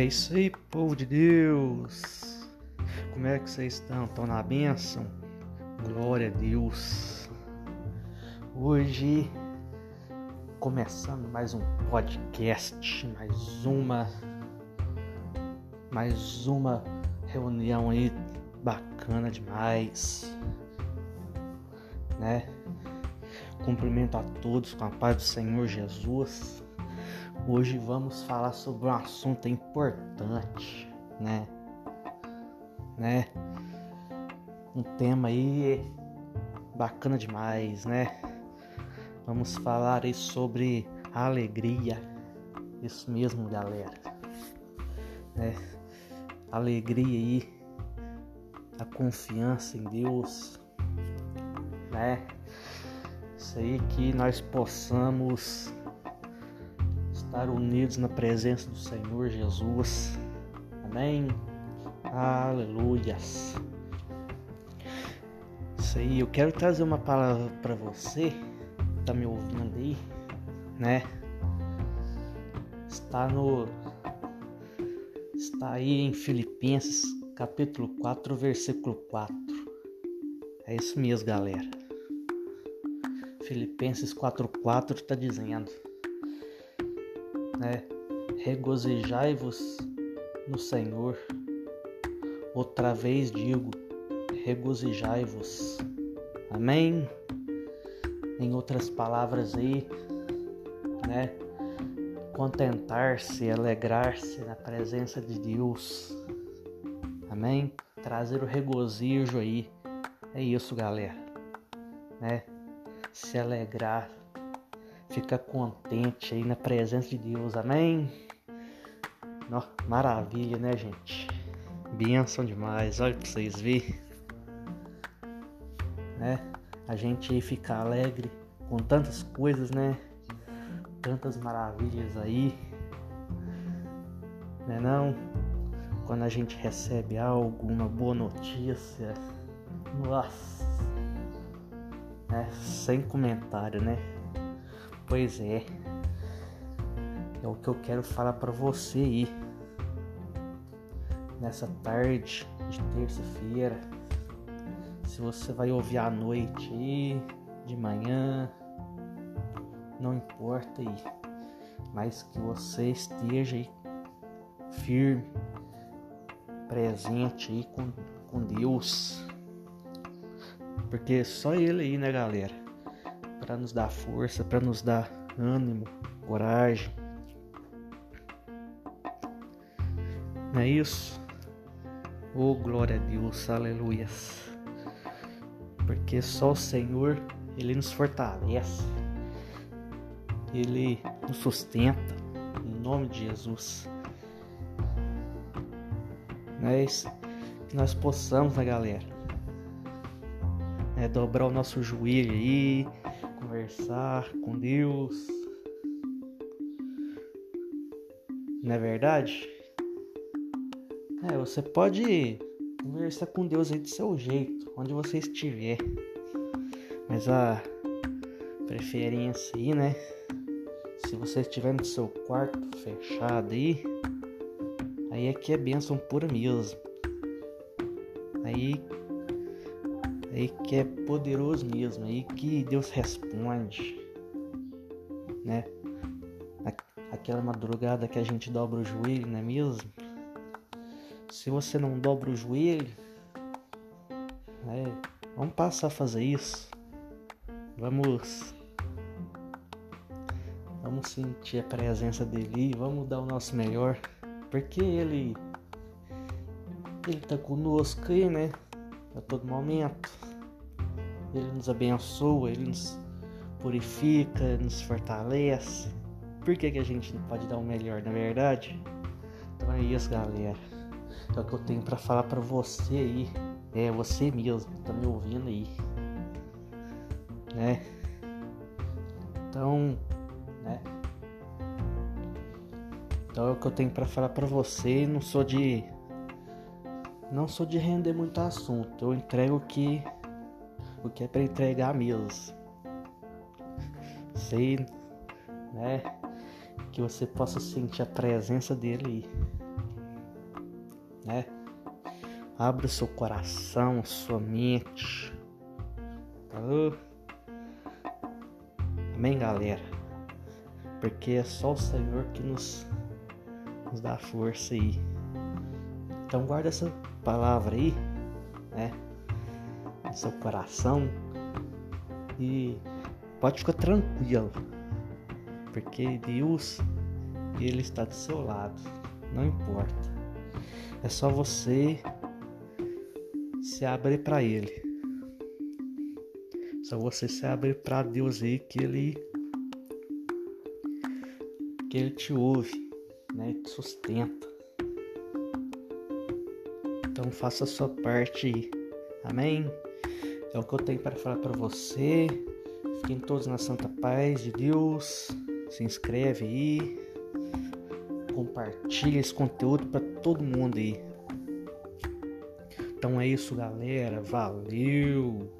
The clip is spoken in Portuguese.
É isso aí, povo de Deus. Como é que vocês estão? Estão na bênção? Glória a Deus. Hoje, começando mais um podcast, mais uma, mais uma reunião aí bacana demais, né? Cumprimento a todos com a paz do Senhor Jesus. Hoje vamos falar sobre um assunto importante, né? Né? Um tema aí bacana demais, né? Vamos falar aí sobre alegria. Isso mesmo, galera. Né? Alegria aí, a confiança em Deus, né? Isso aí que nós possamos estar unidos na presença do Senhor Jesus. Amém. Aleluias. Isso aí, eu quero trazer uma palavra para você, tá me ouvindo aí, né? Está no está aí em Filipenses, capítulo 4, versículo 4. É isso mesmo, galera. Filipenses 4:4 está dizendo: né? Regozijai-vos no Senhor. Outra vez digo, regozijai-vos. Amém? Em outras palavras aí, né? Contentar-se, alegrar-se na presença de Deus. Amém? Trazer o regozijo aí. É isso, galera. Né? Se alegrar fica contente aí na presença de Deus, amém? maravilha, né, gente? Benção demais, olha pra vocês verem, né? A gente aí fica alegre com tantas coisas, né? Tantas maravilhas aí, né não? Quando a gente recebe algo, uma boa notícia, nossa, né? Sem comentário, né? Pois é. É o que eu quero falar para você aí. Nessa tarde de terça-feira. Se você vai ouvir à noite aí, de manhã, não importa aí. Mas que você esteja aí firme, presente aí com, com Deus. Porque só Ele aí, né, galera? Para nos dar força, para nos dar ânimo, coragem. Não é isso? Oh, glória a Deus, aleluias. Porque só o Senhor, Ele nos fortalece, Ele nos sustenta, em nome de Jesus. Não é? Que nós possamos, né, galera? É dobrar o nosso joelho aí conversar com Deus. Não é verdade? É, você pode conversar com Deus aí do seu jeito, onde você estiver. Mas a preferência aí, né? Se você estiver no seu quarto fechado aí, aí é que é bênção pura mesmo. Aí aí que é poderoso mesmo, aí que Deus responde, né? Aquela madrugada que a gente dobra o joelho, não é mesmo? Se você não dobra o joelho, né? Vamos passar a fazer isso. Vamos Vamos sentir a presença dele, vamos dar o nosso melhor, porque ele ele tá conosco aí, né? A todo momento. Ele nos abençoa, Ele nos purifica, nos fortalece. Por que, que a gente não pode dar o melhor, na é verdade? Então é isso, galera. É o que eu tenho para falar para você aí. É você mesmo, tá me ouvindo aí. Né? Então, né? Então é o que eu tenho para falar para você. Não sou de não sou de render muito assunto. Eu entrego que o que é para entregar mesmo. Sei, né? Que você possa sentir a presença dele aí. né? Abra seu coração, sua mente. Tá? Amém, galera? Porque é só o Senhor que nos, nos dá força aí. Então guarda essa palavra aí, né? No seu coração. E pode ficar tranquilo. Porque Deus, Ele está do seu lado. Não importa. É só você se abrir para Ele. Só você se abrir para Deus aí que Ele que Ele te ouve, né? Te sustenta. Então faça a sua parte aí. Amém? É o que eu tenho para falar para você. Fiquem todos na santa paz de Deus. Se inscreve aí. Compartilha esse conteúdo para todo mundo aí. Então é isso, galera. Valeu!